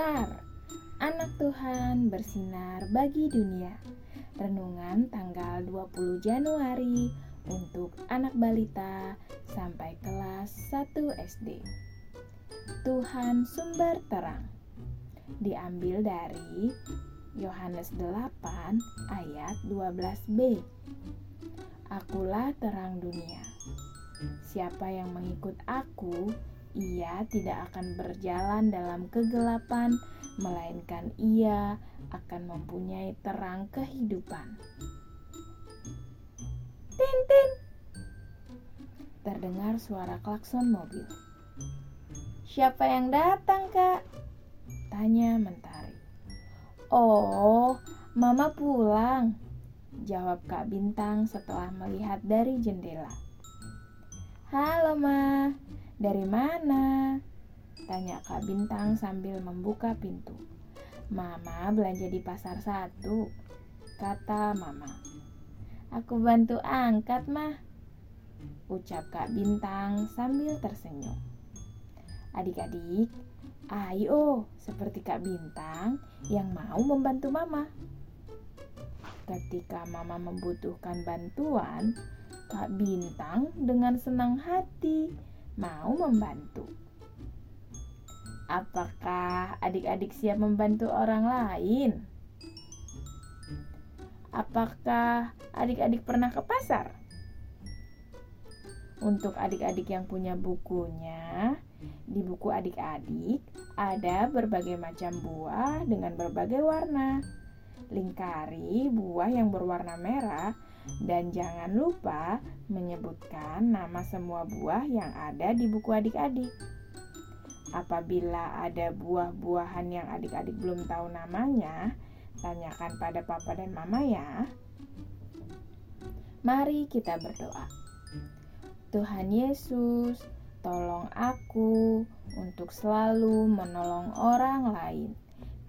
Star, anak Tuhan bersinar bagi dunia. Renungan tanggal 20 Januari untuk anak balita sampai kelas 1 SD. Tuhan sumber terang. Diambil dari Yohanes 8 ayat 12b. Akulah terang dunia. Siapa yang mengikut aku ia tidak akan berjalan dalam kegelapan, melainkan ia akan mempunyai terang kehidupan. Tintin! Terdengar suara klakson mobil. Siapa yang datang, Kak? Tanya Mentari. Oh, Mama pulang. Jawab Kak Bintang setelah melihat dari jendela. Halo, Ma. Dari mana? Tanya Kak Bintang sambil membuka pintu. Mama belanja di pasar satu, kata Mama. Aku bantu angkat, mah. Ucap Kak Bintang sambil tersenyum. Adik-adik, ayo seperti Kak Bintang yang mau membantu Mama. Ketika Mama membutuhkan bantuan, Kak Bintang dengan senang hati mau membantu. Apakah adik-adik siap membantu orang lain? Apakah adik-adik pernah ke pasar? Untuk adik-adik yang punya bukunya, di buku adik-adik ada berbagai macam buah dengan berbagai warna. Lingkari buah yang berwarna merah dan jangan lupa menyebutkan nama semua buah yang ada di buku adik-adik. Apabila ada buah-buahan yang adik-adik belum tahu namanya, tanyakan pada papa dan mama ya. Mari kita berdoa. Tuhan Yesus, tolong aku untuk selalu menolong orang lain.